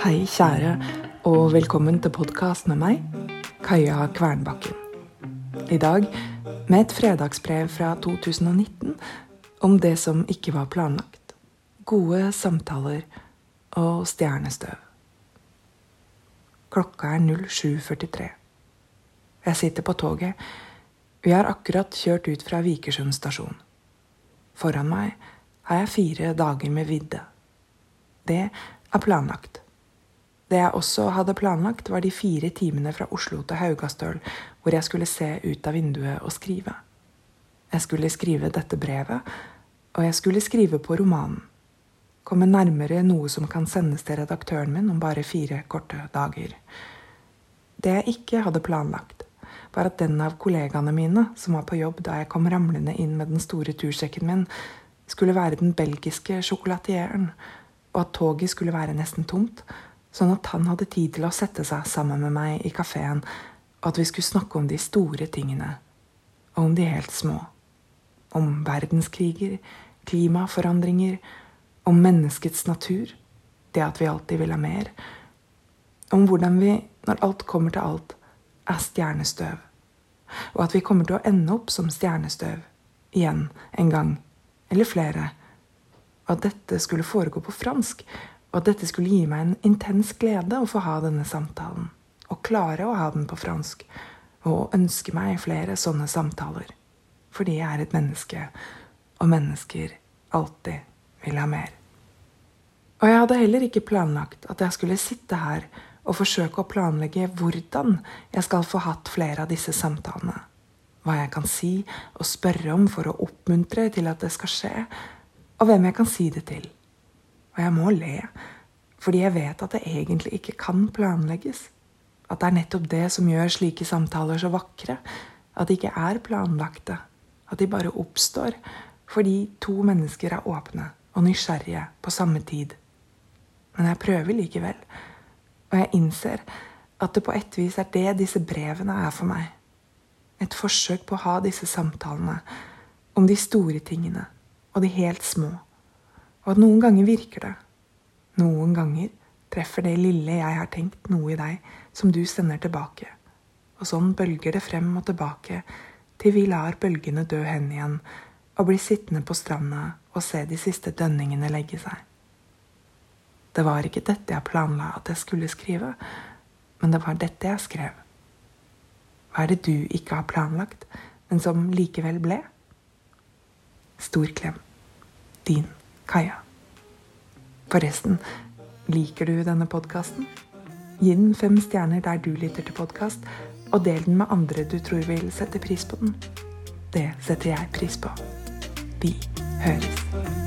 Hei, kjære, og velkommen til podkast med meg, Kaja Kvernbakken. I dag med et fredagsbrev fra 2019 om det som ikke var planlagt. Gode samtaler og stjernestøv. Klokka er 07.43. Jeg sitter på toget. Vi har akkurat kjørt ut fra Vikersund stasjon. Foran meg har jeg fire dager med vidde. Det er planlagt. Det jeg også hadde planlagt, var de fire timene fra Oslo til Haugastøl, hvor jeg skulle se ut av vinduet og skrive. Jeg skulle skrive dette brevet, og jeg skulle skrive på romanen. Komme nærmere noe som kan sendes til redaktøren min om bare fire korte dager. Det jeg ikke hadde planlagt, var at den av kollegaene mine som var på jobb da jeg kom ramlende inn med den store tursekken min, skulle være den belgiske sjokolatieren, og at toget skulle være nesten tomt, sånn at han hadde tid til å sette seg sammen med meg i kafeen, og at vi skulle snakke om de store tingene, og om de helt små. Om verdenskriger, klimaforandringer, om menneskets natur, det at vi alltid vil ha mer. Om hvordan vi, når alt kommer til alt, er stjernestøv. Og at vi kommer til å ende opp som stjernestøv igjen en gang, eller flere. Og at dette skulle foregå på fransk, og at dette skulle gi meg en intens glede å få ha denne samtalen. Og klare å ha den på fransk. Og ønske meg flere sånne samtaler. Fordi jeg er et menneske, og mennesker alltid vil ha mer. Og jeg hadde heller ikke planlagt at jeg skulle sitte her og forsøke å planlegge hvordan jeg skal få hatt flere av disse samtalene. Hva jeg kan si og spørre om for å oppmuntre til at det skal skje, og hvem jeg kan si det til. Og jeg må le, fordi jeg vet at det egentlig ikke kan planlegges. At det er nettopp det som gjør slike samtaler så vakre. At de ikke er planlagte. At de bare oppstår fordi to mennesker er åpne og nysgjerrige på samme tid. Men jeg prøver likevel. Og jeg innser at det på et vis er det disse brevene er for meg. Et forsøk på å ha disse samtalene om de store tingene og de helt små. Og at noen ganger virker det. Noen ganger treffer det lille jeg har tenkt, noe i deg som du sender tilbake. Og sånn bølger det frem og tilbake til vi lar bølgene dø hen igjen og blir sittende på stranda og se de siste dønningene legge seg. Det var ikke dette jeg planla at jeg skulle skrive, men det var dette jeg skrev. Hva er det du ikke har planlagt, men som likevel ble? Stor klem. Din Kaja. Forresten, liker du denne podkasten? Gi den fem stjerner der du lytter til podkast, og del den med andre du tror vil sette pris på den. Det setter jeg pris på. Vi høres.